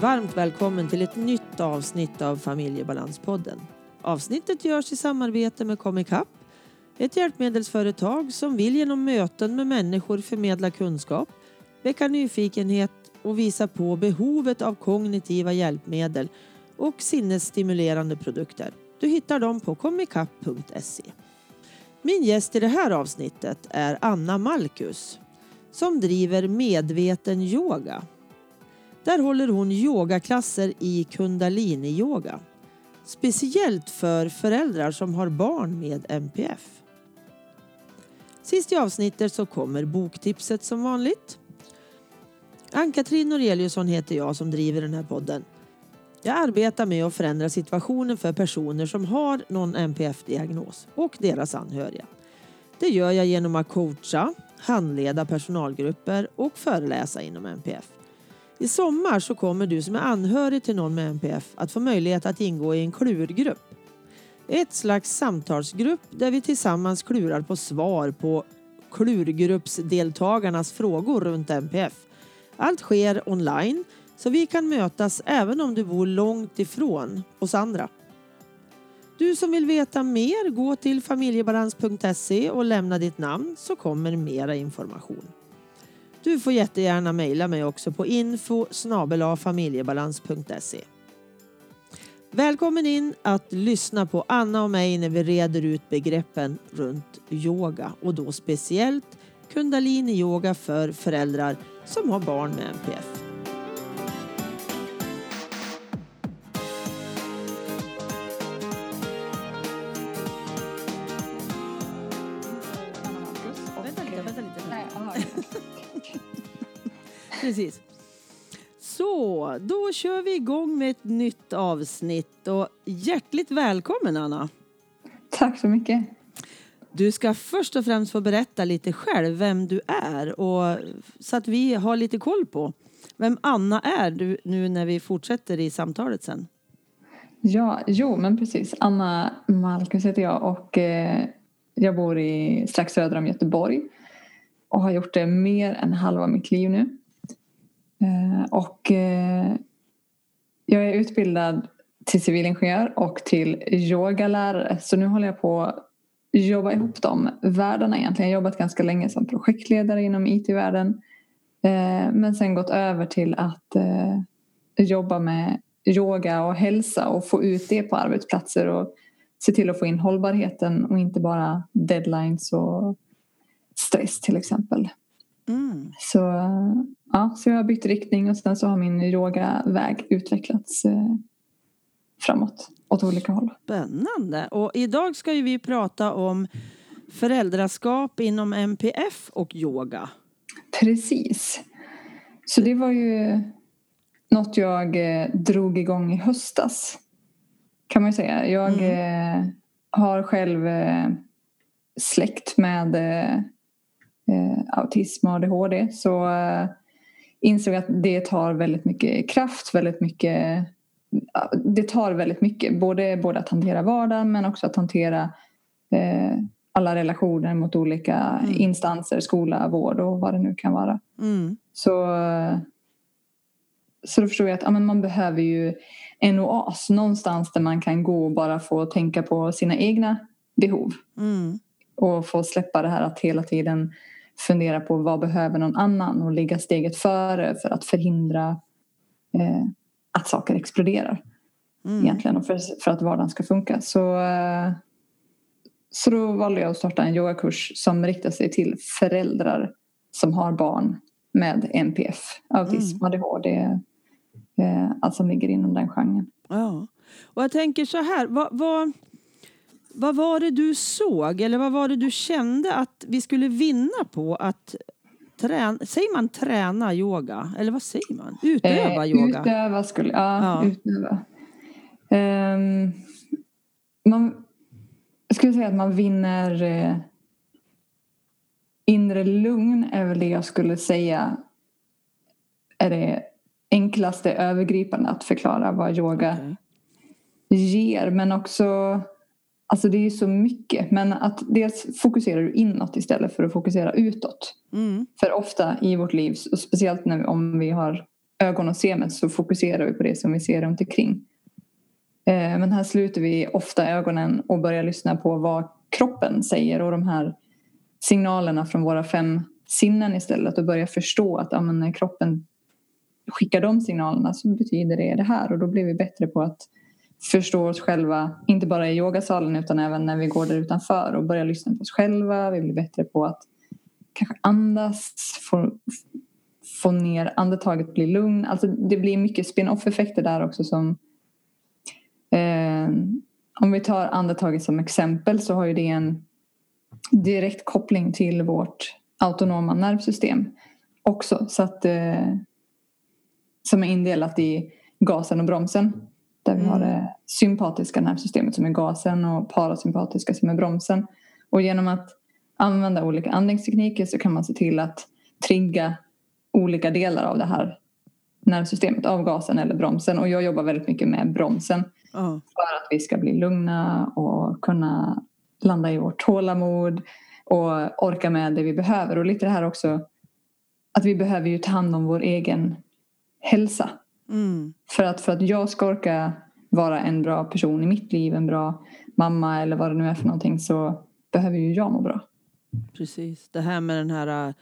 varmt välkommen till ett nytt avsnitt av Familjebalanspodden. Avsnittet görs i samarbete med Comicap, ett hjälpmedelsföretag som vill genom möten med människor förmedla kunskap, väcka nyfikenhet och visa på behovet av kognitiva hjälpmedel och sinnesstimulerande produkter. Du hittar dem på comicap.se. Min gäst i det här avsnittet är Anna Malkus som driver Medveten Yoga. Där håller hon yogaklasser i kundalini-yoga. Speciellt för föräldrar som har barn med MPF. Sist i avsnittet så kommer boktipset som vanligt. Ann-Katrin Noreliusson heter jag som driver den här podden. Jag arbetar med att förändra situationen för personer som har någon NPF-diagnos och deras anhöriga. Det gör jag genom att coacha, handleda personalgrupper och föreläsa inom NPF. I sommar så kommer du som är anhörig till någon med NPF att få möjlighet att ingå i en klurgrupp. Ett slags samtalsgrupp där vi tillsammans klurar på svar på klurgruppsdeltagarnas frågor runt NPF. Allt sker online så vi kan mötas även om du bor långt ifrån oss andra. Du som vill veta mer, gå till familjebalans.se och lämna ditt namn så kommer mera information. Du får jättegärna mejla mig också på info familjebalans.se. Välkommen in att lyssna på Anna och mig när vi reder ut begreppen runt yoga och då speciellt kundalini-yoga för föräldrar som har barn med NPF. Precis. Så, då kör vi igång med ett nytt avsnitt och hjärtligt välkommen Anna. Tack så mycket. Du ska först och främst få berätta lite själv vem du är och så att vi har lite koll på vem Anna är du, nu när vi fortsätter i samtalet sen. Ja, jo men precis. Anna Malkus heter jag och eh, jag bor i strax söder om Göteborg och har gjort det mer än halva mitt liv nu. Eh, och eh, jag är utbildad till civilingenjör och till yogalärare så nu håller jag på att jobba ihop de världarna egentligen. Jag har jobbat ganska länge som projektledare inom IT-världen eh, men sen gått över till att jobba med yoga och hälsa och få ut det på arbetsplatser och se till att få in hållbarheten och inte bara deadlines och stress till exempel. Mm. Så, ja, så jag har bytt riktning och sen så har min yogaväg utvecklats eh, framåt åt olika håll. Spännande! Och idag ska ju vi prata om föräldraskap inom MPF och yoga. Precis. Så det var ju något jag eh, drog igång i höstas kan man ju säga. Jag mm. eh, har själv släkt med autism och ADHD så insåg att det tar väldigt mycket kraft, väldigt mycket det tar väldigt mycket, både, både att hantera vardagen men också att hantera eh, alla relationer mot olika mm. instanser, skola, vård och vad det nu kan vara. Mm. Så, så då förstod jag att ja, man behöver ju en oas någonstans där man kan gå och bara få tänka på sina egna behov. Mm. Och få släppa det här att hela tiden fundera på vad behöver någon annan och ligga steget före för att förhindra eh, att saker exploderar. Mm. Egentligen och för, för, att vardagen ska funka. Så, eh, så då valde jag att starta en yogakurs som riktar sig till föräldrar som har barn med NPF, autism, mm. ADHD, eh, allt som ligger inom den genren. Ja. Och jag tänker så här, vad, vad vad var det du såg eller vad var det du kände att vi skulle vinna på att träna? Säger man träna yoga? Eller vad säger man? Utöva eh, yoga? Utöva skulle ja, ja. utöva. Um, man, jag skulle säga att man vinner eh, inre lugn är väl det jag skulle säga är det enklaste övergripande att förklara vad yoga okay. ger men också Alltså det är ju så mycket. Men att dels fokuserar du inåt istället för att fokusera utåt. Mm. För ofta i vårt liv, och speciellt när, om vi har ögon att se med så fokuserar vi på det som vi ser runt omkring. Eh, men här sluter vi ofta ögonen och börjar lyssna på vad kroppen säger och de här signalerna från våra fem sinnen istället och börjar förstå att ja, när kroppen skickar de signalerna så betyder det det här och då blir vi bättre på att förstå oss själva, inte bara i yogasalen utan även när vi går där utanför och börjar lyssna på oss själva. Vi blir bättre på att kanske andas, få, få ner andetaget, bli lugn. Alltså det blir mycket spin-off effekter där också som eh, om vi tar andetaget som exempel så har ju det en direkt koppling till vårt autonoma nervsystem också. Så att, eh, som är indelat i gasen och bromsen. Där vi har mm. det sympatiska nervsystemet som är gasen och parasympatiska som är bromsen. Och genom att använda olika andningstekniker så kan man se till att trigga olika delar av det här nervsystemet, av gasen eller bromsen. Och jag jobbar väldigt mycket med bromsen. Uh. För att vi ska bli lugna och kunna landa i vårt tålamod och orka med det vi behöver. Och lite det här också att vi behöver ju ta hand om vår egen hälsa. Mm. För, att, för att jag ska orka vara en bra person i mitt liv, en bra mamma eller vad det nu är för någonting så behöver ju jag må bra. Precis. Det här med den här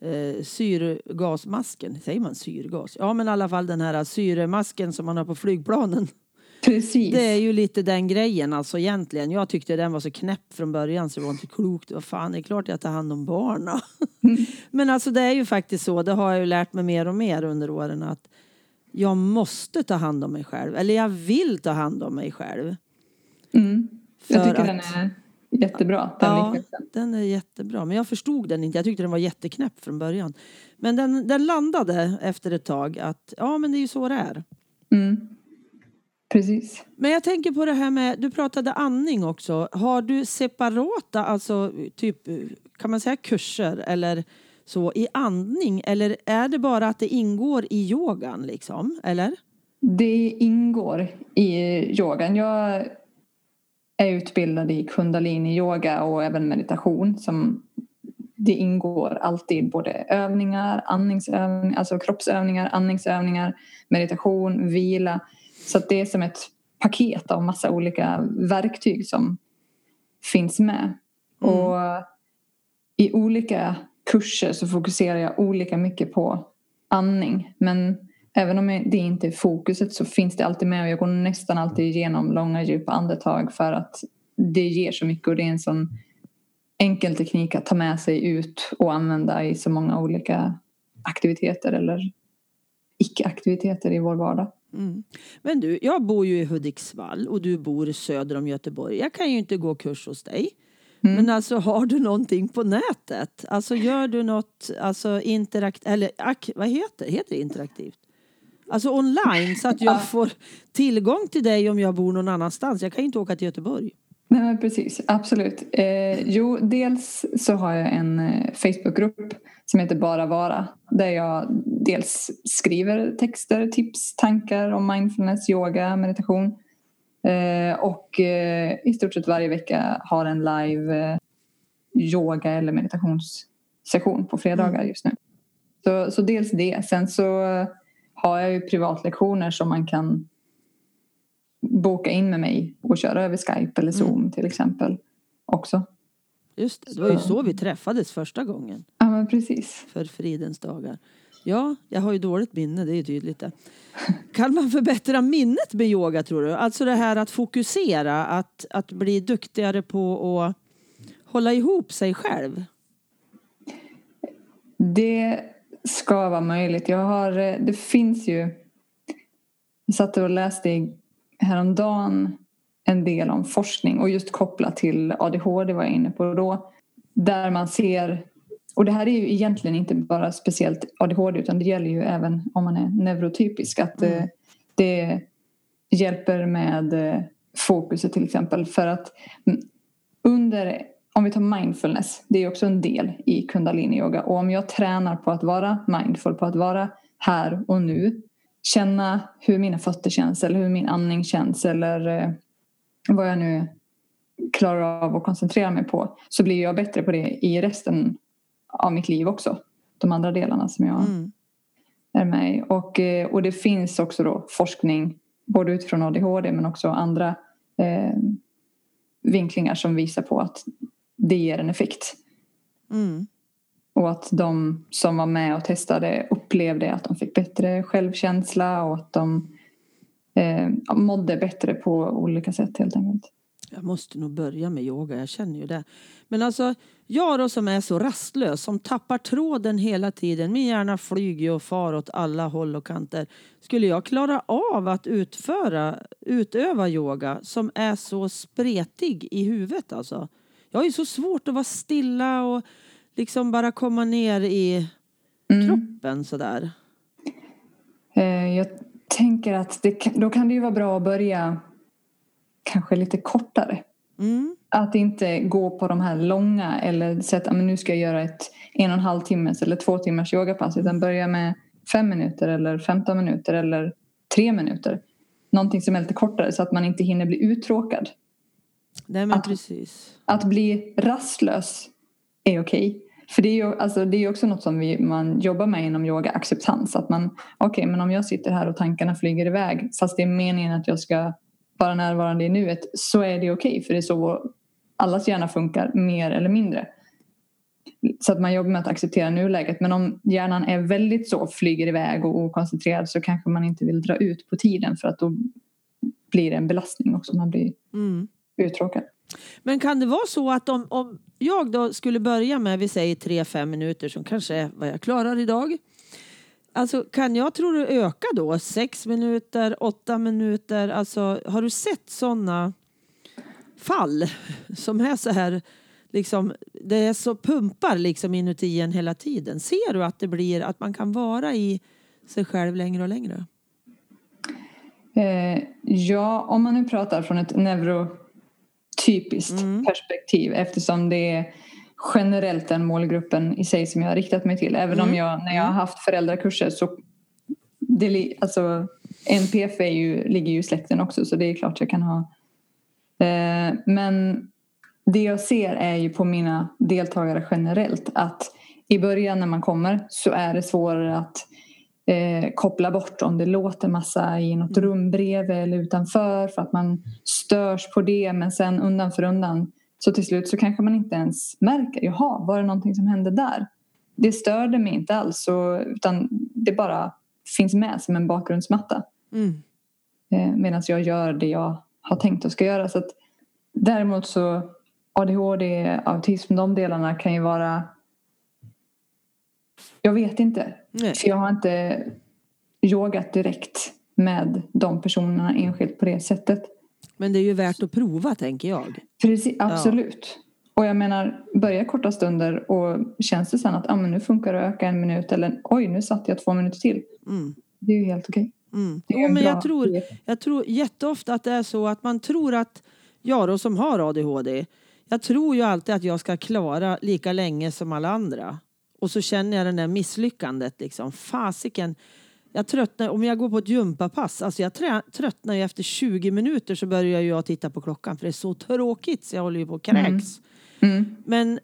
eh, syrgasmasken, säger man syrgas? Ja men i alla fall den här syremasken som man har på flygplanen. Precis. Det är ju lite den grejen alltså egentligen. Jag tyckte den var så knäpp från början så det var inte klokt. Vad fan, det är klart jag tar hand om barnen. Mm. Men alltså det är ju faktiskt så, det har jag ju lärt mig mer och mer under åren att jag måste ta hand om mig själv. Eller jag vill ta hand om mig själv. Mm. Jag tycker att, den är jättebra. Den ja, den är jättebra. Men jag förstod den inte. Jag tyckte den var jätteknäpp från början. Men den, den landade efter ett tag att ja men det är ju så det är. Mm. Precis. Men jag tänker på det här med, du pratade andning också. Har du separata, alltså typ, kan man säga kurser eller så i andning? Eller är det bara att det ingår i yogan liksom, eller? Det ingår i yogan. Jag är utbildad i kundalini-yoga och även meditation som det ingår alltid både övningar, andningsövningar, alltså kroppsövningar, andningsövningar, meditation, vila så det är som ett paket av massa olika verktyg som finns med. Mm. Och i olika kurser så fokuserar jag olika mycket på andning. Men även om det inte är fokuset så finns det alltid med och jag går nästan alltid igenom långa djupa andetag för att det ger så mycket och det är en sån enkel teknik att ta med sig ut och använda i så många olika aktiviteter eller icke-aktiviteter i vår vardag. Mm. Men du, jag bor ju i Hudiksvall och du bor söder om Göteborg. Jag kan ju inte gå kurs hos dig. Mm. Men alltså har du någonting på nätet? Alltså gör du något alltså interakt eller ak, vad heter Heter det interaktivt? Alltså online så att jag får tillgång till dig om jag bor någon annanstans. Jag kan ju inte åka till Göteborg. Nej men precis, absolut. Eh, jo, dels så har jag en eh, Facebookgrupp som heter Bara Vara där jag dels skriver texter, tips, tankar om mindfulness, yoga, meditation och eh, i stort sett varje vecka har en live eh, yoga eller meditationssession på fredagar mm. just nu. Så, så dels det. Sen så har jag ju privatlektioner som man kan boka in med mig och köra över Skype eller Zoom mm. till exempel också. Just det, det var ju så vi träffades första gången. Ja men precis. För fridens dagar. Ja, jag har ju dåligt minne, det är ju tydligt det. Kan man förbättra minnet med yoga tror du? Alltså det här att fokusera, att, att bli duktigare på att hålla ihop sig själv? Det ska vara möjligt. Jag har, eh, det finns ju... Jag satt och läste häromdagen en del om forskning och just kopplat till ADHD var jag inne på då. Där man ser, och det här är ju egentligen inte bara speciellt ADHD utan det gäller ju även om man är neurotypisk att mm. Eh, det hjälper med eh, fokuset till exempel för att under om vi tar mindfulness, det är också en del i kundalini-yoga och om jag tränar på att vara mindful, på att vara här och nu känna hur mina fötter känns eller hur min andning känns eller eh, vad jag nu klarar av att koncentrera mig på så blir jag bättre på det i resten av mitt liv också. De andra delarna som jag... Mm. är med i. Och, eh, och det finns också då forskning både utifrån ADHD men också andra eh, vinklingar som visar på att det ger en effekt. Mm. Och att de som var med och testade upplevde att de fick bättre självkänsla och att de eh, mådde bättre på olika sätt helt enkelt. Jag måste nog börja med yoga, jag känner ju det. Men alltså, jag då som är så rastlös, som tappar tråden hela tiden, min hjärna flyger och far åt alla håll och kanter. Skulle jag klara av att utföra, utöva yoga som är så spretig i huvudet alltså? Jag har ju så svårt att vara stilla och liksom bara komma ner i Mm. kroppen sådär. Eh, jag tänker att det, då kan det ju vara bra att börja kanske lite kortare. Mm. Att inte gå på de här långa eller sätta men nu ska jag göra ett en och en halv timmes eller två timmars yogapass utan börja med fem minuter eller 15 minuter eller tre minuter. Någonting som är lite kortare så att man inte hinner bli uttråkad. Nej men Att- precis. Att bli rastlös är okej. För det är ju alltså, det är också något som vi, man jobbar med inom yoga, acceptans. Att man, okej men om jag sitter här och tankarna flyger iväg fast det är meningen att jag ska vara närvarande i nuet så är det okej för det är så allas hjärna funkar mer eller mindre. Så att man jobbar med att acceptera nuläget. Men om hjärnan är väldigt så, flyger iväg och okoncentrerad så kanske man inte vill dra ut på tiden för att då blir det en belastning också. Man blir Mm. uttråkad. Men kan det vara så att om, om jag då skulle börja med, vi säger 3-5 minuter som kanske är vad jag klarar idag. Alltså kan jag tror du öka då? 6 minuter, 8 minuter? Alltså har du sett sådana fall som är så här liksom det är så pumpar liksom inuti en hela tiden. Ser du att det blir att man kan vara i sig själv längre och längre? Eh, ja, om man nu pratar från ett neurotypiskt Mm. perspektiv eftersom det är generellt den målgruppen i sig som jag har riktat mig till. Även om Mm. jag när jag har haft föräldrakurser så det, alltså, NPF är ju, ligger ju i släkten också så det är klart jag kan ha. Eh, men det jag ser är ju på mina deltagare generellt att i början när man kommer så är det svårare att eh, koppla bort om det låter massa i något rum bredvid eller utanför för att man störs på det men sen undan för undan så till slut så kanske man inte ens märker, jaha, var det någonting som hände där? Det störde mig inte alls så, utan det bara finns med som en bakgrundsmatta Mm. eh, medan jag gör det jag har tänkt att ska göra. Så att, däremot så ADHD, autism, de delarna kan ju vara jag vet inte. Nej. För jag har inte yogat direkt med de personerna enskilt på det sättet. Men det är ju värt att prova tänker jag. Precis, absolut. Och jag menar, börja korta stunder och känns det sen att ah, men nu funkar det att öka en minut eller oj, nu satt jag två minuter till. Mm. Det är ju helt okej. Mm. Jo, en men jag tror, jag tror jätteofta att det är så att man tror att jag då som har ADHD, jag tror ju alltid att jag ska klara lika länge som alla andra. Och så känner jag det där misslyckandet liksom. Fasiken. Jag tröttnar, om jag går på ett gympapass, alltså jag tröttnar ju efter 20 minuter så börjar jag titta på klockan för det är så tråkigt så jag håller ju på och kräks. Mm. Men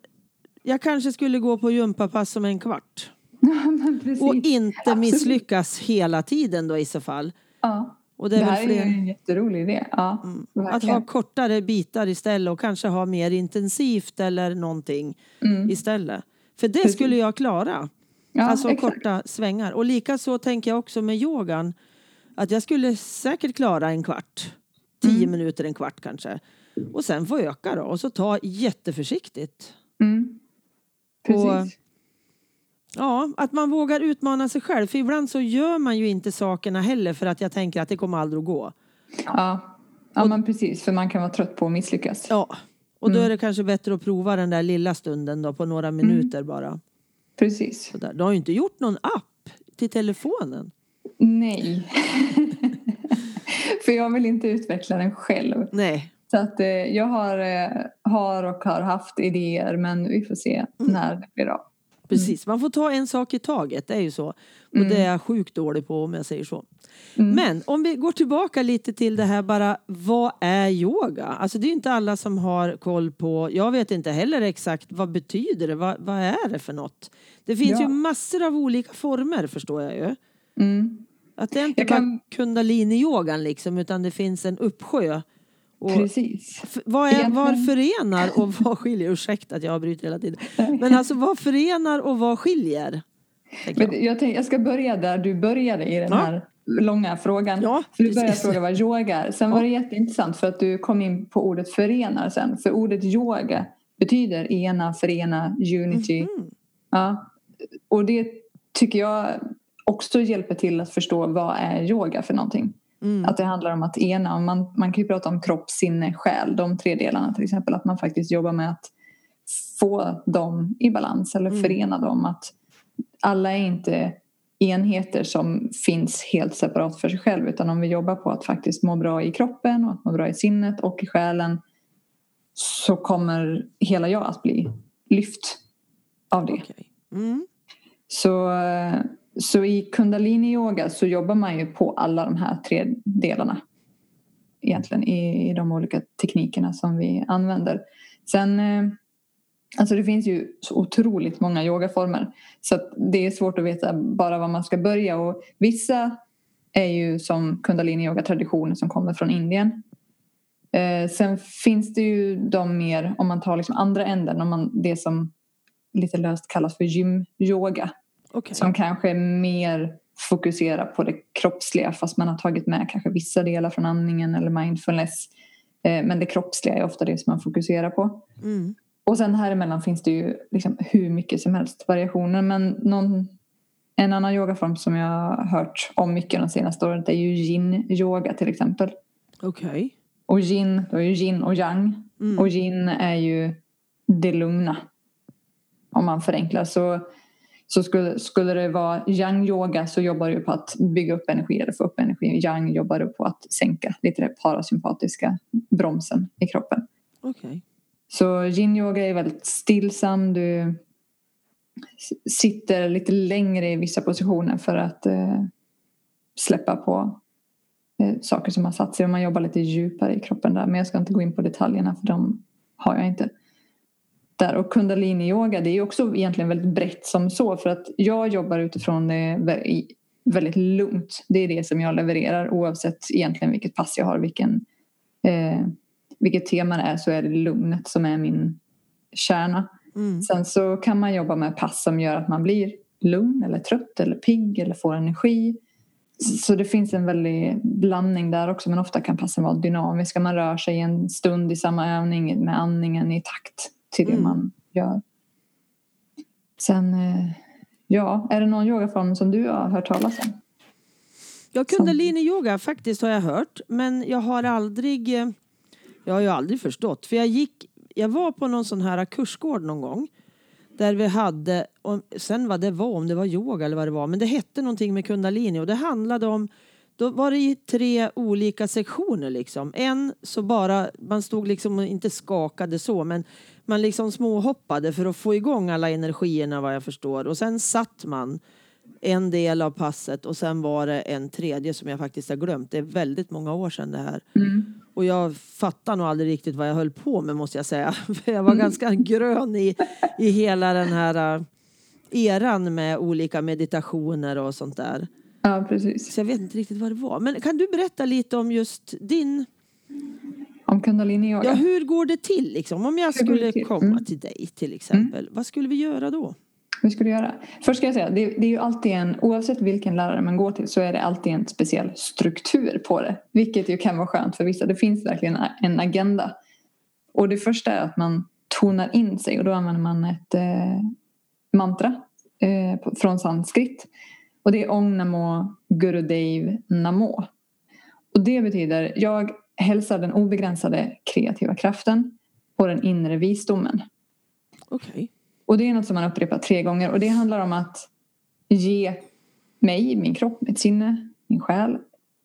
jag kanske skulle gå på gympapass om en kvart. Och inte Absolut. misslyckas hela tiden då i så fall. Ja. Och det Det, är väl här fler... är en jätterolig idé. Ja, Att verkligen. ha kortare bitar istället och kanske ha mer intensivt eller någonting Mm. istället. För det Precis. skulle jag klara. Ja, alltså exakt. korta svängar. Och lika så tänker jag också med yogan. Att jag skulle säkert klara en kvart. Tio Mm. minuter, en kvart kanske. Och sen få öka då. Och så ta jätteförsiktigt. Mm. Precis. Och- Ja, att man vågar utmana sig själv. För ibland så gör man ju inte sakerna heller för att jag tänker att det kommer aldrig att gå. Ja, ja men precis. För man kan vara trött på att misslyckas. Ja, och Mm. då är det kanske bättre att prova den där lilla stunden då på några minuter bara. Precis. Sådär. Du har ju inte gjort någon app till telefonen. Nej. För jag vill inte utveckla den själv. Nej. Så att eh, jag har, eh, har och har haft idéer men vi får se Mm. när det blir av. Precis, man får ta en sak i taget, det är ju så. Och det är jag sjukt dålig på om jag säger så. Men om vi går tillbaka lite till det här bara, vad är yoga? Alltså det är inte alla som har koll på, jag vet inte heller exakt vad betyder det, vad, vad är det för något? Det finns Ja. ju massor av olika former förstår jag ju. Mm. Att det är inte Jag bara kan- kundalini-yogan liksom utan det finns en uppsjö. Och Precis. vad, är, vad förenar och vad skiljer? Ursäkta att jag avbryter hela tiden. Men alltså vad förenar och vad skiljer? Men jag, tänkte, jag ska börja där du började i den Ja. här långa frågan. Ja, För du började fråga vad yoga är. Sen var det jätteintressant för att du kom in på ordet förenar sen. För ordet yoga betyder ena, förena, unity. Mhm. Ja. Och det tycker jag också hjälper till att förstå vad är yoga för någonting. Mm. Att det handlar om att ena, man, man kan ju prata om kropp, sinne, själ, de tre delarna till exempel. Att man faktiskt jobbar med att få dem i balans eller Mm. förena dem. Att alla är inte enheter som finns helt separat för sig själv utan om vi jobbar på att faktiskt må bra i kroppen och att må bra i sinnet och i själen så kommer hela jag att bli lyft av det. Okej. Mm. Så, så i kundalini-yoga så jobbar man ju på alla de här tre delarna. Egentligen i, i de olika teknikerna som vi använder. Sen, eh, alltså det finns ju så otroligt många yogaformer. Så att det är svårt att veta bara var man ska börja. Och vissa är ju som kundalini-yoga-traditioner som kommer från Indien. Eh, sen finns det ju de mer, om man tar liksom andra änden, om man, det som lite löst kallas för gym-yoga. Okej. Som kanske mer fokuserar på det kroppsliga fast man har tagit med kanske vissa delar från andningen eller mindfulness. Eh, Men det kroppsliga är ofta det som man fokuserar på. Mm. Och sen här emellan finns det ju liksom hur mycket som helst variationer. Men någon, en annan yogaform som jag har hört om mycket de senaste åren det är ju yin-yoga till exempel. Okej. Och yin, då är ju yin och yang. Mm. Och yin är ju det lugna. Om man förenklar. Så, så skulle, skulle det vara yang yoga så jobbar du på att bygga upp energi eller få upp energi. Yang jobbar du på att sänka lite det parasympatiska bromsen i kroppen. Okej. Så yin yoga är väldigt stillsam. Du sitter lite längre i vissa positioner för att eh, släppa på eh, saker som har satt sig. Och man jobbar lite djupare i kroppen där. Men jag ska inte gå in på detaljerna för de har jag inte. Där. Och kundalini yoga det är också egentligen väldigt brett som så. För att jag jobbar utifrån det väldigt lugnt. Det är det som jag levererar oavsett egentligen vilket pass jag har. Vilken, eh, vilket tema det är så är det lugnet som är min kärna. Mm. Sen så kan man jobba med pass som gör att man blir lugn eller trött eller pigg eller får energi. Så det finns en väldig blandning där också men ofta kan passen vara dynamiska. Man rör sig en stund i samma övning med andningen i takt till det Mm. man gör. Sen, eh, ja, är det någon yogaform som du har hört talas om? Ja, kundalini-yoga faktiskt har jag hört. Men jag har aldrig... eh, Jag har ju aldrig förstått. För jag gick... Jag var på någon sån här kursgård någon gång. Där vi hade... Om, sen vad det var, om det var yoga eller vad det var. Men det hette någonting med kundalini. Och det handlade om... Då var det i tre olika sektioner liksom. En så bara... Man stod liksom och inte skakade så. Men man liksom småhoppade för att få igång alla energierna vad jag förstår. Och sen satt man en del av passet och sen var det en tredje som jag faktiskt har glömt. Det är väldigt många år sedan det här. Och jag fattar nog aldrig riktigt vad jag höll på med måste jag säga. För jag var ganska grön i, i hela den här äh, eran med olika meditationer och sånt där. Ja, precis. Så jag vet inte riktigt vad det var. Men kan du berätta lite om just din... Om kundalini yoga. Ja, hur går det till liksom? Om jag skulle till? komma Mm. till dig till exempel. Vad skulle vi göra då? Hur ska du göra? Först ska jag säga, det, det är ju alltid en, oavsett vilken lärare man går till så är det alltid en speciell struktur på det. Vilket ju kan vara skönt för vissa. Det finns verkligen en agenda. Och det första är att man tonar in sig och då använder man ett eh, mantra eh, från sanskrit. Och det är Ong Namo Gurudev Namo. Och det betyder jag hälsar den obegränsade kreativa kraften och den inre visdomen. Okej. Och det är något som man upprepar tre gånger och det handlar om att ge mig, min kropp, mitt sinne, min själ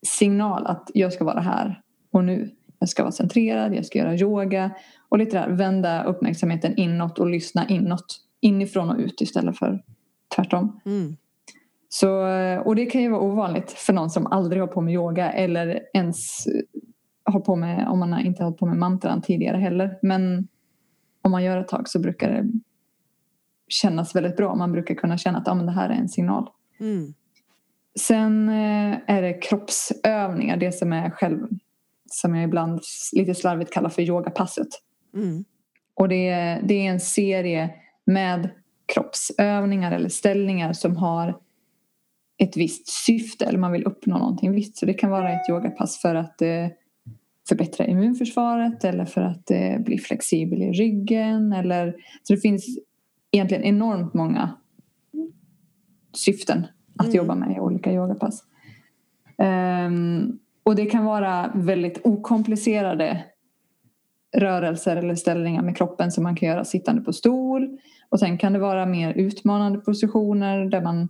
signal att jag ska vara här och nu. Jag ska vara centrerad, jag ska göra yoga och lite där vända uppmärksamheten inåt och lyssna inåt. Inifrån och ut istället för tvärtom. Mm. Så, och det kan ju vara ovanligt för någon som aldrig har på med yoga eller ens har på med, om man inte har hållit på med mantran tidigare heller. Men om man gör ett tag så brukar det kännas väldigt bra. Man brukar kunna känna att ah, men det här är en signal. Mm. Sen eh, är det kroppsövningar, det som är själv som jag ibland lite slarvigt kallar för yogapasset. Mm. Och det är, det är en serie med kroppsövningar eller ställningar som har ett visst syfte eller man vill uppnå någonting visst. Så det kan vara ett yogapass för att eh, förbättra immunförsvaret eller för att eh, bli flexibel i ryggen. Eller, så det finns egentligen enormt många syften att Mm. jobba med i olika yogapass. Ehm, och det kan vara väldigt okomplicerade rörelser eller ställningar med kroppen som man kan göra sittande på stol. Och sen kan det vara mer utmanande positioner där man,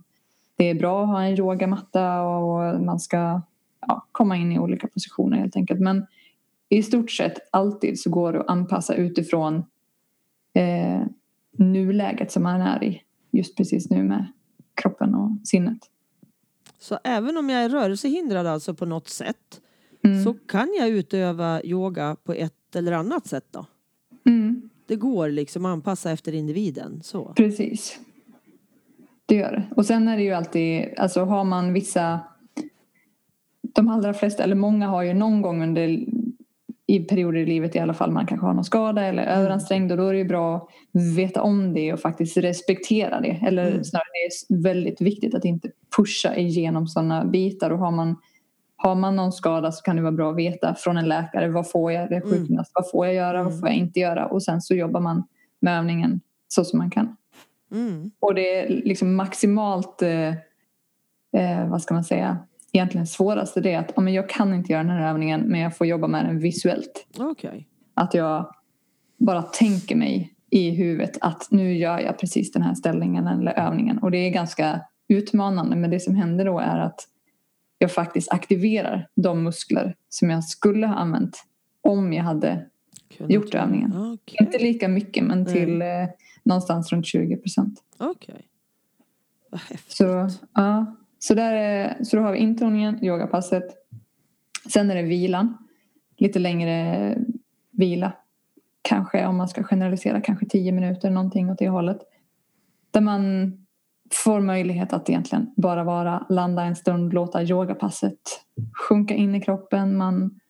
det är bra att ha en yogamatta och man ska ja, komma in i olika positioner helt enkelt. Men i stort sett alltid så går det att anpassa utifrån eh, nuläget som man är i just precis nu med kroppen och sinnet. Så även om jag är rörelsehindrad alltså på något sätt Mm. så kan jag utöva yoga på ett eller annat sätt då? Mm. Det går liksom att anpassa efter individen. Så. Precis. Det gör det. Och sen är det ju alltid, alltså har man vissa de allra flesta, eller många har ju någon gång under i perioder i livet i alla fall man kanske har någon skada eller är överansträngd och då är det ju bra att veta om det och faktiskt respektera det. Eller Mm. snarare det är väldigt viktigt att inte pusha igenom sådana bitar och har man har man någon skada så kan det vara bra att veta från en läkare vad får jag, eller sjukgymnast, vad får jag göra, vad Mm. får jag inte göra och sen så jobbar man med övningen så som man kan. Mm. Och det är liksom maximalt, eh, eh, vad ska man säga, egentligen svåraste det är att ja, men jag kan inte göra den här övningen men jag får jobba med den visuellt. Okej. Att jag bara tänker mig i huvudet att nu gör jag precis den här ställningen eller övningen. Och det är ganska utmanande men det som händer då är att jag faktiskt aktiverar de muskler som jag skulle ha använt om jag hade Kunnat Gjort övningen. Okej. inte lika mycket men till eh, någonstans runt 20 procent. Okej. Vad häftigt. Så, ja så, där är, så då har vi intoningen, yogapasset. Sen är det vilan. Lite längre vila. Kanske om man ska generalisera, kanske 10 minuter någonting åt det hållet. Där man får möjlighet att egentligen bara vara, landa en stund, låta yogapasset sjunka in i kroppen. Man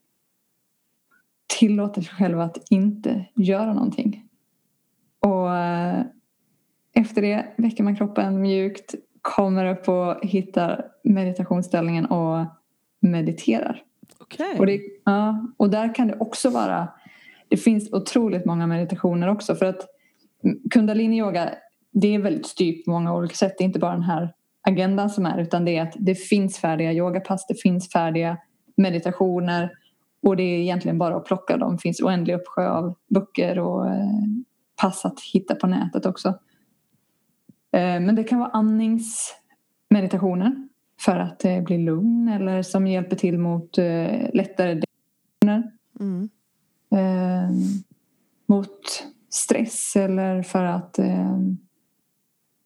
tillåter sig själv att inte göra någonting. Och eh, efter det väcker man kroppen mjukt, kommer upp och hittar meditationsställningen och mediterar. Okej. Och, det, ja, och där kan det också vara, det finns otroligt många meditationer också för att kundalini yoga det är väldigt styrt på många olika sätt. Det är inte bara den här agendan som är utan det är att det finns färdiga yogapass, det finns färdiga meditationer och det är egentligen bara att plocka dem. Det finns oändlig uppsjö av böcker och eh, pass att hitta på nätet också. Eh, men det kan vara andningsmeditationer för att eh, bli lugn eller som hjälper till mot eh, lättare depressioner. Mm. Eh, mot stress eller för att eh,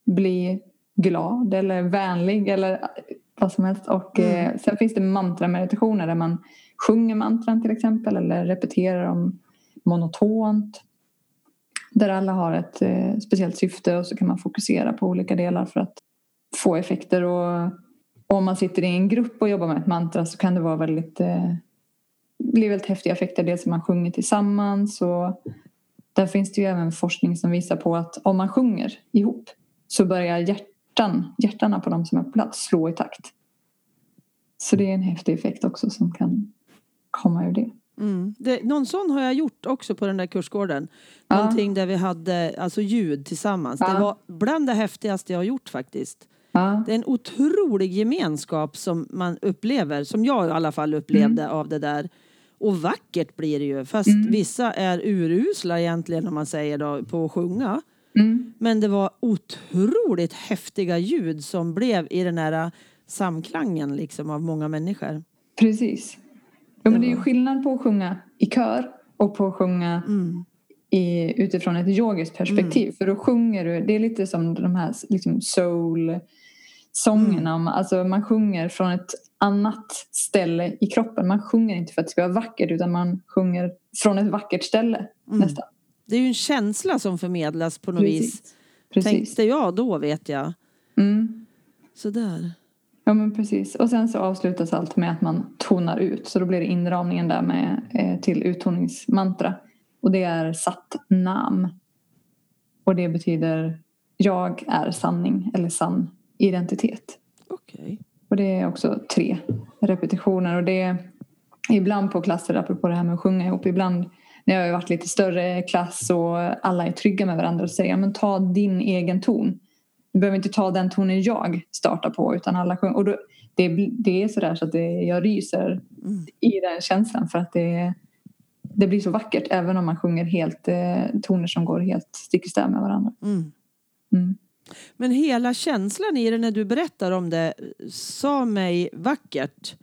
bli glad eller vänlig eller vad som helst. Och Mm. sen finns det mantrameditationer där man sjunger mantran till exempel eller repeterar dem monotont. Där alla har ett eh, speciellt syfte och så kan man fokusera på olika delar för att få effekter. Och, och om man sitter i en grupp och jobbar med ett mantra så kan det vara väldigt eh, blir väldigt häftiga effekter. Dels som man sjunger tillsammans och där finns det ju även forskning som visar på att om man sjunger ihop så börjar hjärtan, hjärtarna på de som är på plats slå i takt. Så det är en häftig effekt också som kan komma ur det. Mm. Det, någon sån har jag gjort också på den där kursgården. Ja. Någonting där vi hade alltså ljud tillsammans. Det Ja. var bland det häftigaste jag har gjort faktiskt. Ja, Det är en otrolig gemenskap som man upplever, som jag i alla fall upplevde av det där. Och vackert blir det ju, fast vissa är urusla egentligen om man säger då, på att sjunga. mm, Men det var otroligt häftiga ljud som blev i den här samklangen liksom av många människor. precis. Ja, men det är ju skillnad på att sjunga i kör och på att sjunga Mm. i, utifrån ett yogiskt perspektiv. För då sjunger du, det är lite som de här liksom soul-sångerna. om- Alltså man sjunger från ett annat ställe i kroppen. Man sjunger inte för att det ska vara vackert utan man sjunger från ett vackert ställe nästan. Det är ju en känsla som förmedlas på något vis. Precis. Precis. Tänkte jag då vet jag. Mm. Sådär. Ja men precis. Och sen så avslutas allt med att man tonar ut. Så då blir det inramningen där med eh, till uttoningsmantra. Och det är satt nam. Och det betyder jag är sanning eller sann identitet. Okej. Okay. Och det är också tre repetitioner. Och det är ibland på klasser, apropå det här med att sjunga ihop, ibland när jag har varit lite större klass och alla är trygga med varandra och säger men ta din egen ton. Du behöver inte ta den tonen jag startar på utan alla sjunger. Och då, det, det är sådär så att det, jag ryser mm. i den känslan för att det, det blir så vackert även om man sjunger helt eh, toner som går helt stick i stäv med varandra. Mm. Mm. Men hela känslan i det när du berättar om det sa mig vackert.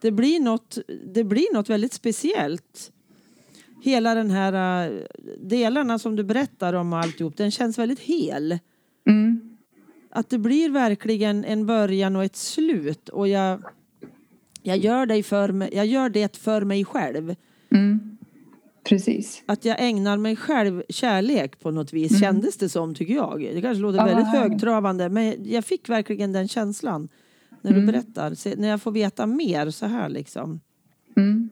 Det blir något, det blir något väldigt speciellt. Hela den här uh, delarna som du berättar om och alltihop, den känns väldigt hel. Mm. Att det blir verkligen en början och ett slut och jag, jag, gör, det för mig, jag gör det för mig själv. Mm. Precis. Att jag ägnar mig själv kärlek på något vis mm. kändes det som tycker jag. Det kanske låter ah, väldigt högtravande men jag fick verkligen den känslan när mm. du berättar. När jag får veta mer så här liksom. Mm.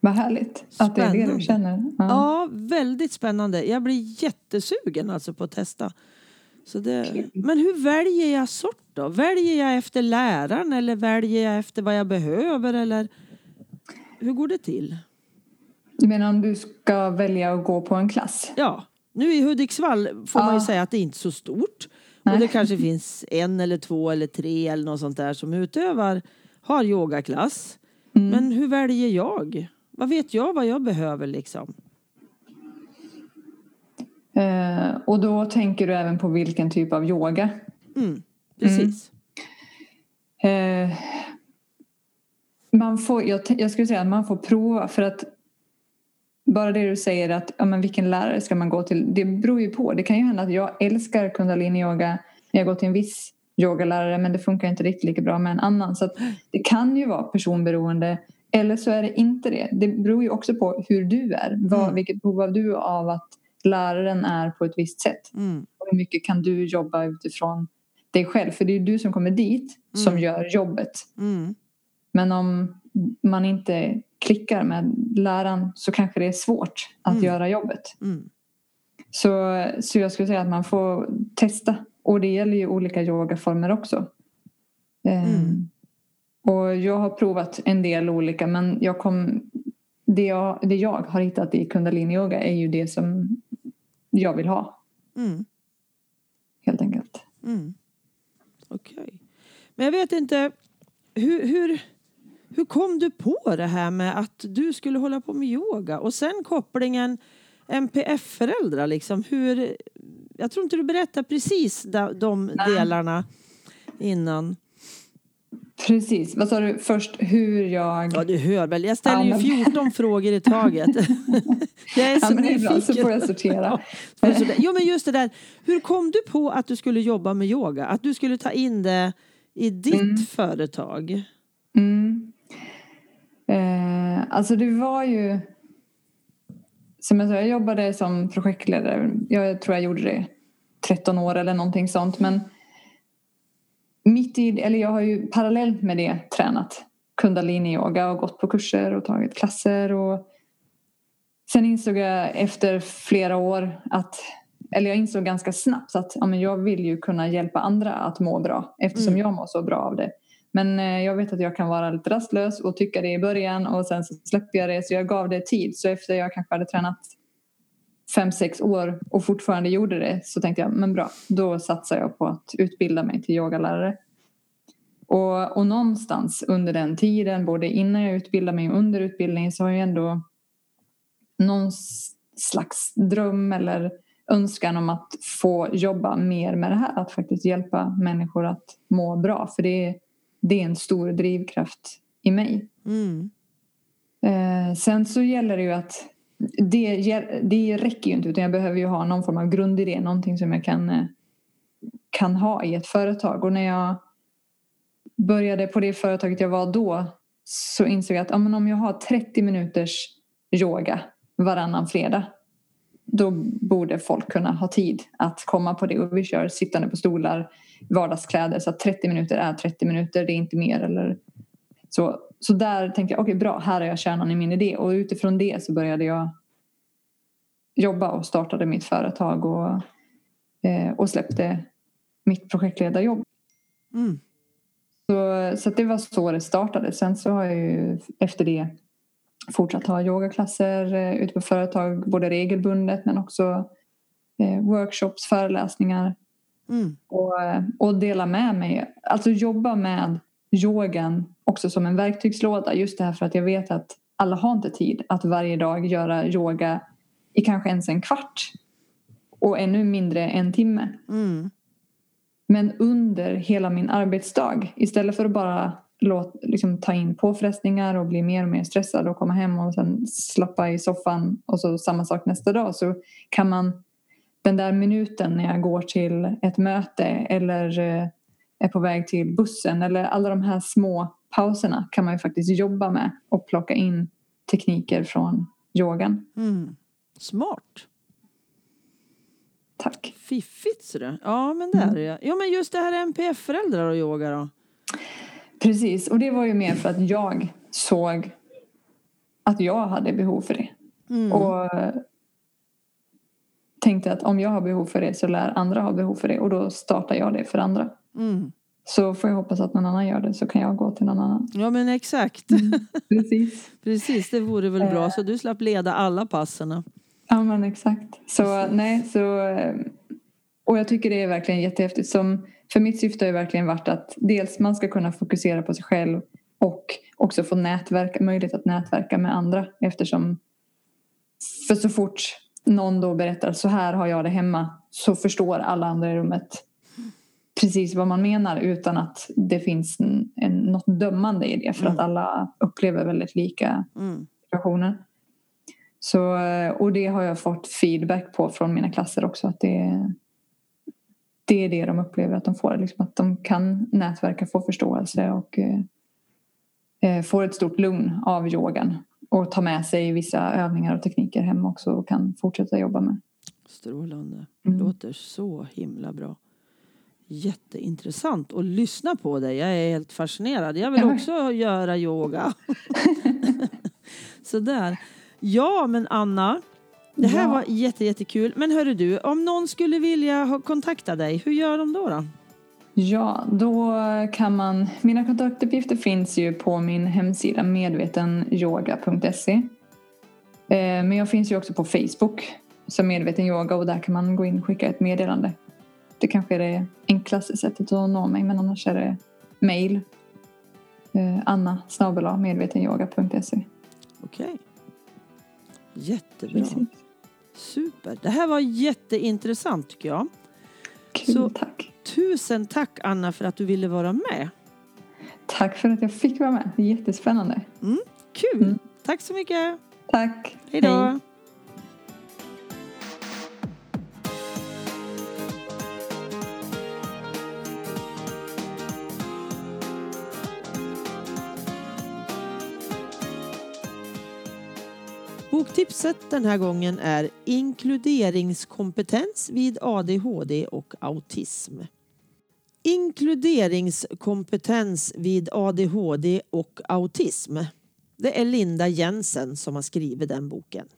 Vad härligt att spännande. det är det du känner. Ja. ja. väldigt spännande. Jag blir jättesugen alltså på att testa. Så det, men hur väljer jag sort då? Väljer jag efter läraren eller väljer jag efter vad jag behöver eller hur går det till? Du menar om du ska välja att gå på en klass? Ja. Nu i Hudiksvall får ja. man ju säga att det är inte så stort. Nej. Och det kanske finns en eller två eller tre eller något sånt där som utövar, har yogaklass. Mm. Men hur väljer jag? Vad vet jag vad jag behöver liksom? Eh, och då tänker du även på vilken typ av yoga? Mm, precis. Mm. Eh, man får, jag, jag skulle säga att man får prova för att bara det du säger att ja, men vilken lärare ska man gå till? Det beror ju på. Det kan ju hända att jag älskar kundalini-yoga när jag går till en viss yogalärare men det funkar inte riktigt lika bra med en annan. Så det kan ju vara personberoende eller så är det inte det. Det beror ju också på hur du är. Vad, mm. Vilket behov har du av att läraren är på ett visst sätt? Mm. Och hur mycket kan du jobba utifrån dig själv? För det är ju du som kommer dit som mm. gör jobbet. Mm. Men om man inte klickar med läraren så kanske det är svårt att mm. göra jobbet. Mm. Så, så jag skulle säga att man får testa. Och det gäller ju olika yogaformer också. Um, och jag har provat en del olika men jag kom, det, jag, det jag har hittat i kundalini-yoga är ju det som jag vill ha. Mm. Helt enkelt. Mm. Okej. Okay. Men jag vet inte, hur, hur, hur kom du på det här med att du skulle hålla på med yoga? Och sen kopplingen MPF-föräldrar liksom. Hur, jag tror inte du berättar precis de, de delarna innan. Precis. Vad sa du först? Hur jag... Ja, du hör väl. Jag ställer ju 14 frågor i taget. jag är så ja, men nyfiken. så får jag sortera. Ja, jo, men just det där. Hur kom du på att du skulle jobba med yoga? Att du skulle ta in det i ditt mm. företag? Mm. Eh, alltså det var ju... Som jag sa, jag jobbade som projektledare. Jag tror jag gjorde det 13 år eller någonting sånt. Men mitt i, eller jag har ju parallellt med det tränat kundalini-yoga och gått på kurser och tagit klasser. Och sen insåg jag efter flera år att, eller jag insåg ganska snabbt att ja, men jag vill ju kunna hjälpa andra att må bra eftersom mm. jag mår så bra av det. Men eh, jag vet att jag kan vara lite rastlös och tycka det i början och sen så släppte jag det så jag gav det tid. Så efter jag kanske hade tränat fem, sex år och fortfarande gjorde det så tänkte jag men bra, då satsar jag på att utbilda mig till yogalärare. Och, och någonstans under den tiden, både innan jag utbildade mig och under utbildningen så har jag ändå någon slags dröm eller önskan om att få jobba mer med det här. Att faktiskt hjälpa människor att må bra. För det är, det är en stor drivkraft i mig. Mm. Eh, sen så gäller det ju att det, det räcker ju inte utan jag behöver ju ha någon form av grundidé, någonting som jag kan, eh, kan ha i ett företag. Och när jag började på det företaget jag var då så insåg jag att ja, men om jag har 30 minuters yoga varannan fredag då borde folk kunna ha tid att komma på det och vi kör sittande på stolar vardagskläder så att 30 minuter är 30 minuter, det är inte mer eller så. Så där tänkte jag, okej okay, bra, här är jag kärnan i min idé och utifrån det så började jag jobba och startade mitt företag och, eh, och släppte mitt projektledarjobb. Mm. Så, så det var så det startade. Sen så har jag ju efter det fortsatt ha yogaklasser eh, ute på företag, både regelbundet men också eh, workshops, föreläsningar. Mm. Och, eh, och dela med mig, alltså jobba med yogan också som en verktygslåda. Just det här för att jag vet att alla har inte tid att varje dag göra yoga i kanske ens en kvart. Och ännu mindre en timme. Mm. Men under hela min arbetsdag istället för att bara låt, liksom, ta in påfrestningar och bli mer och mer stressad och komma hem och sen slappa i soffan och så samma sak nästa dag så kan man den där minuten när jag går till ett möte eller eh, är på väg till bussen eller alla de här små pauserna kan man ju faktiskt jobba med och plocka in tekniker från yogan. Mm. Smart. Tack. Fiffigt så det. Ja men det är det. Ja men just det här NPF-föräldrar och yoga då? Precis och det var ju mer för att jag såg att jag hade behov för det. Mm. Och tänkte att om jag har behov för det så lär andra ha behov för det och då startar jag det för andra. Mm. Så får jag hoppas att någon annan gör det så kan jag gå till någon annan. Ja men exakt. Mm, precis. precis, det vore väl bra så du slapp leda alla passen. Ja men exakt. Så nej så eh, och jag tycker det är verkligen jättehäftigt. Som, för mitt syfte har ju verkligen varit att dels man ska kunna fokusera på sig själv och också få nätverka, möjlighet att nätverka med andra eftersom för så fort någon då berättar så här har jag det hemma så förstår alla andra i rummet precis vad man menar utan att det finns en, en, något dömande i det för mm. att alla upplever väldigt lika mm. situationer. Så, och det har jag fått feedback på från mina klasser också att det, det är det de upplever att de får. Liksom att de kan nätverka, få förståelse och eh, eh får ett stort lugn av yogan och ta med sig vissa övningar och tekniker hem också och kan fortsätta jobba med. Strålande. Mm. Låter så himla bra. Jätteintressant att lyssna på dig. Jag är helt fascinerad. Jag vill också göra yoga. Sådär. Ja, men Anna. Det här ja. var jätte, jättekul. Men hörru du, om någon skulle vilja kontakta dig, hur gör de då? då? Ja, då kan man... Mina kontaktuppgifter finns ju på min hemsida medvetenyoga.se. Eh, men jag finns ju också på Facebook som medveten yoga och där kan man gå in och skicka ett meddelande. Det kanske är det enklaste sättet att nå mig men annars är det mail. Eh, Anna snabel medvetenyoga.se. Okej. Jättebra. Precis. Super. Det här var jätteintressant tycker jag. Kul, Så, tack. Tusen tack Anna för att du ville vara med. Tack för att jag fick vara med. Jättespännande. Mm, kul. Mm. Tack så mycket. Tack. Hej då. Tipset den här gången är Inkluderingskompetens vid ADHD och autism. Inkluderingskompetens vid ADHD och autism. Det är Linda Jensen som har skrivit den boken.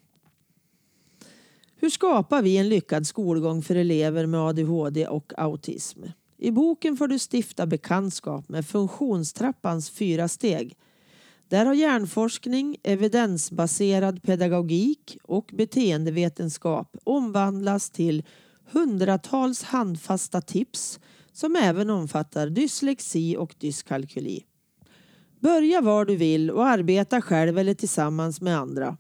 Hur skapar vi en lyckad skolgång för elever med ADHD och autism? I boken får du stifta bekantskap med funktionstrappans fyra steg där har hjärnforskning, evidensbaserad pedagogik och beteendevetenskap omvandlats till hundratals handfasta tips som även omfattar dyslexi och dyskalkyli. Börja var du vill och arbeta själv eller tillsammans med andra.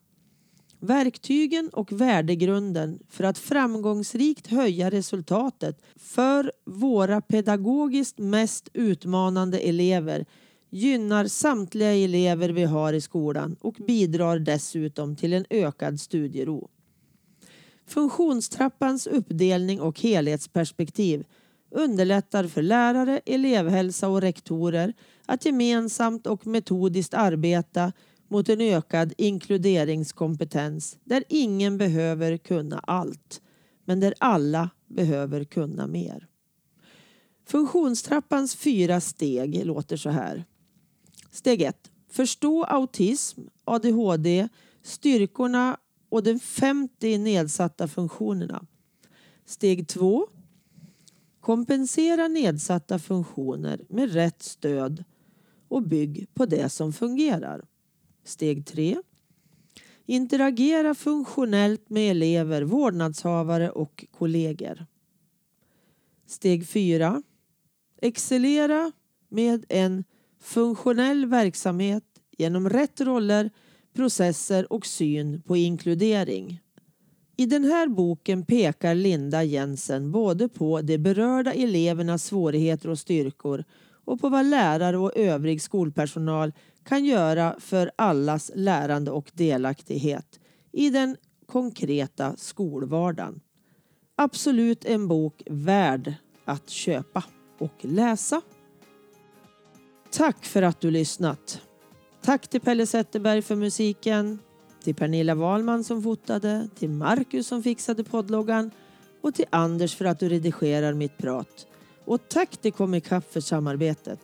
Verktygen och värdegrunden för att framgångsrikt höja resultatet för våra pedagogiskt mest utmanande elever gynnar samtliga elever vi har i skolan och bidrar dessutom till en ökad studiero. Funktionstrappans uppdelning och helhetsperspektiv underlättar för lärare, elevhälsa och rektorer att gemensamt och metodiskt arbeta mot en ökad inkluderingskompetens där ingen behöver kunna allt, men där alla behöver kunna mer. Funktionstrappans fyra steg låter så här. Steg 1. Förstå autism, ADHD, styrkorna och de 50 nedsatta funktionerna. Steg 2. Kompensera nedsatta funktioner med rätt stöd och bygg på det som fungerar. Steg 3. Interagera funktionellt med elever, vårdnadshavare och kollegor. Steg 4. Excellera med en funktionell verksamhet genom rätt roller, processer och syn på inkludering. I den här boken pekar Linda Jensen både på de berörda elevernas svårigheter och styrkor och på vad lärare och övrig skolpersonal kan göra för allas lärande och delaktighet i den konkreta skolvardagen. Absolut en bok värd att köpa och läsa. Tack för att du lyssnat. Tack till Pelle Zetterberg för musiken, till Pernilla Wahlman som fotade, till Marcus som fixade poddloggan och till Anders för att du redigerar mitt prat. Och tack till Comicap för samarbetet.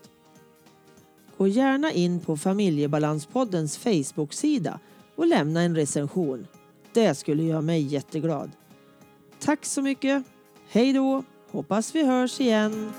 Gå gärna in på Familjebalanspoddens Facebook-sida och lämna en recension. Det skulle göra mig jätteglad. Tack så mycket. Hej då. Hoppas vi hörs igen.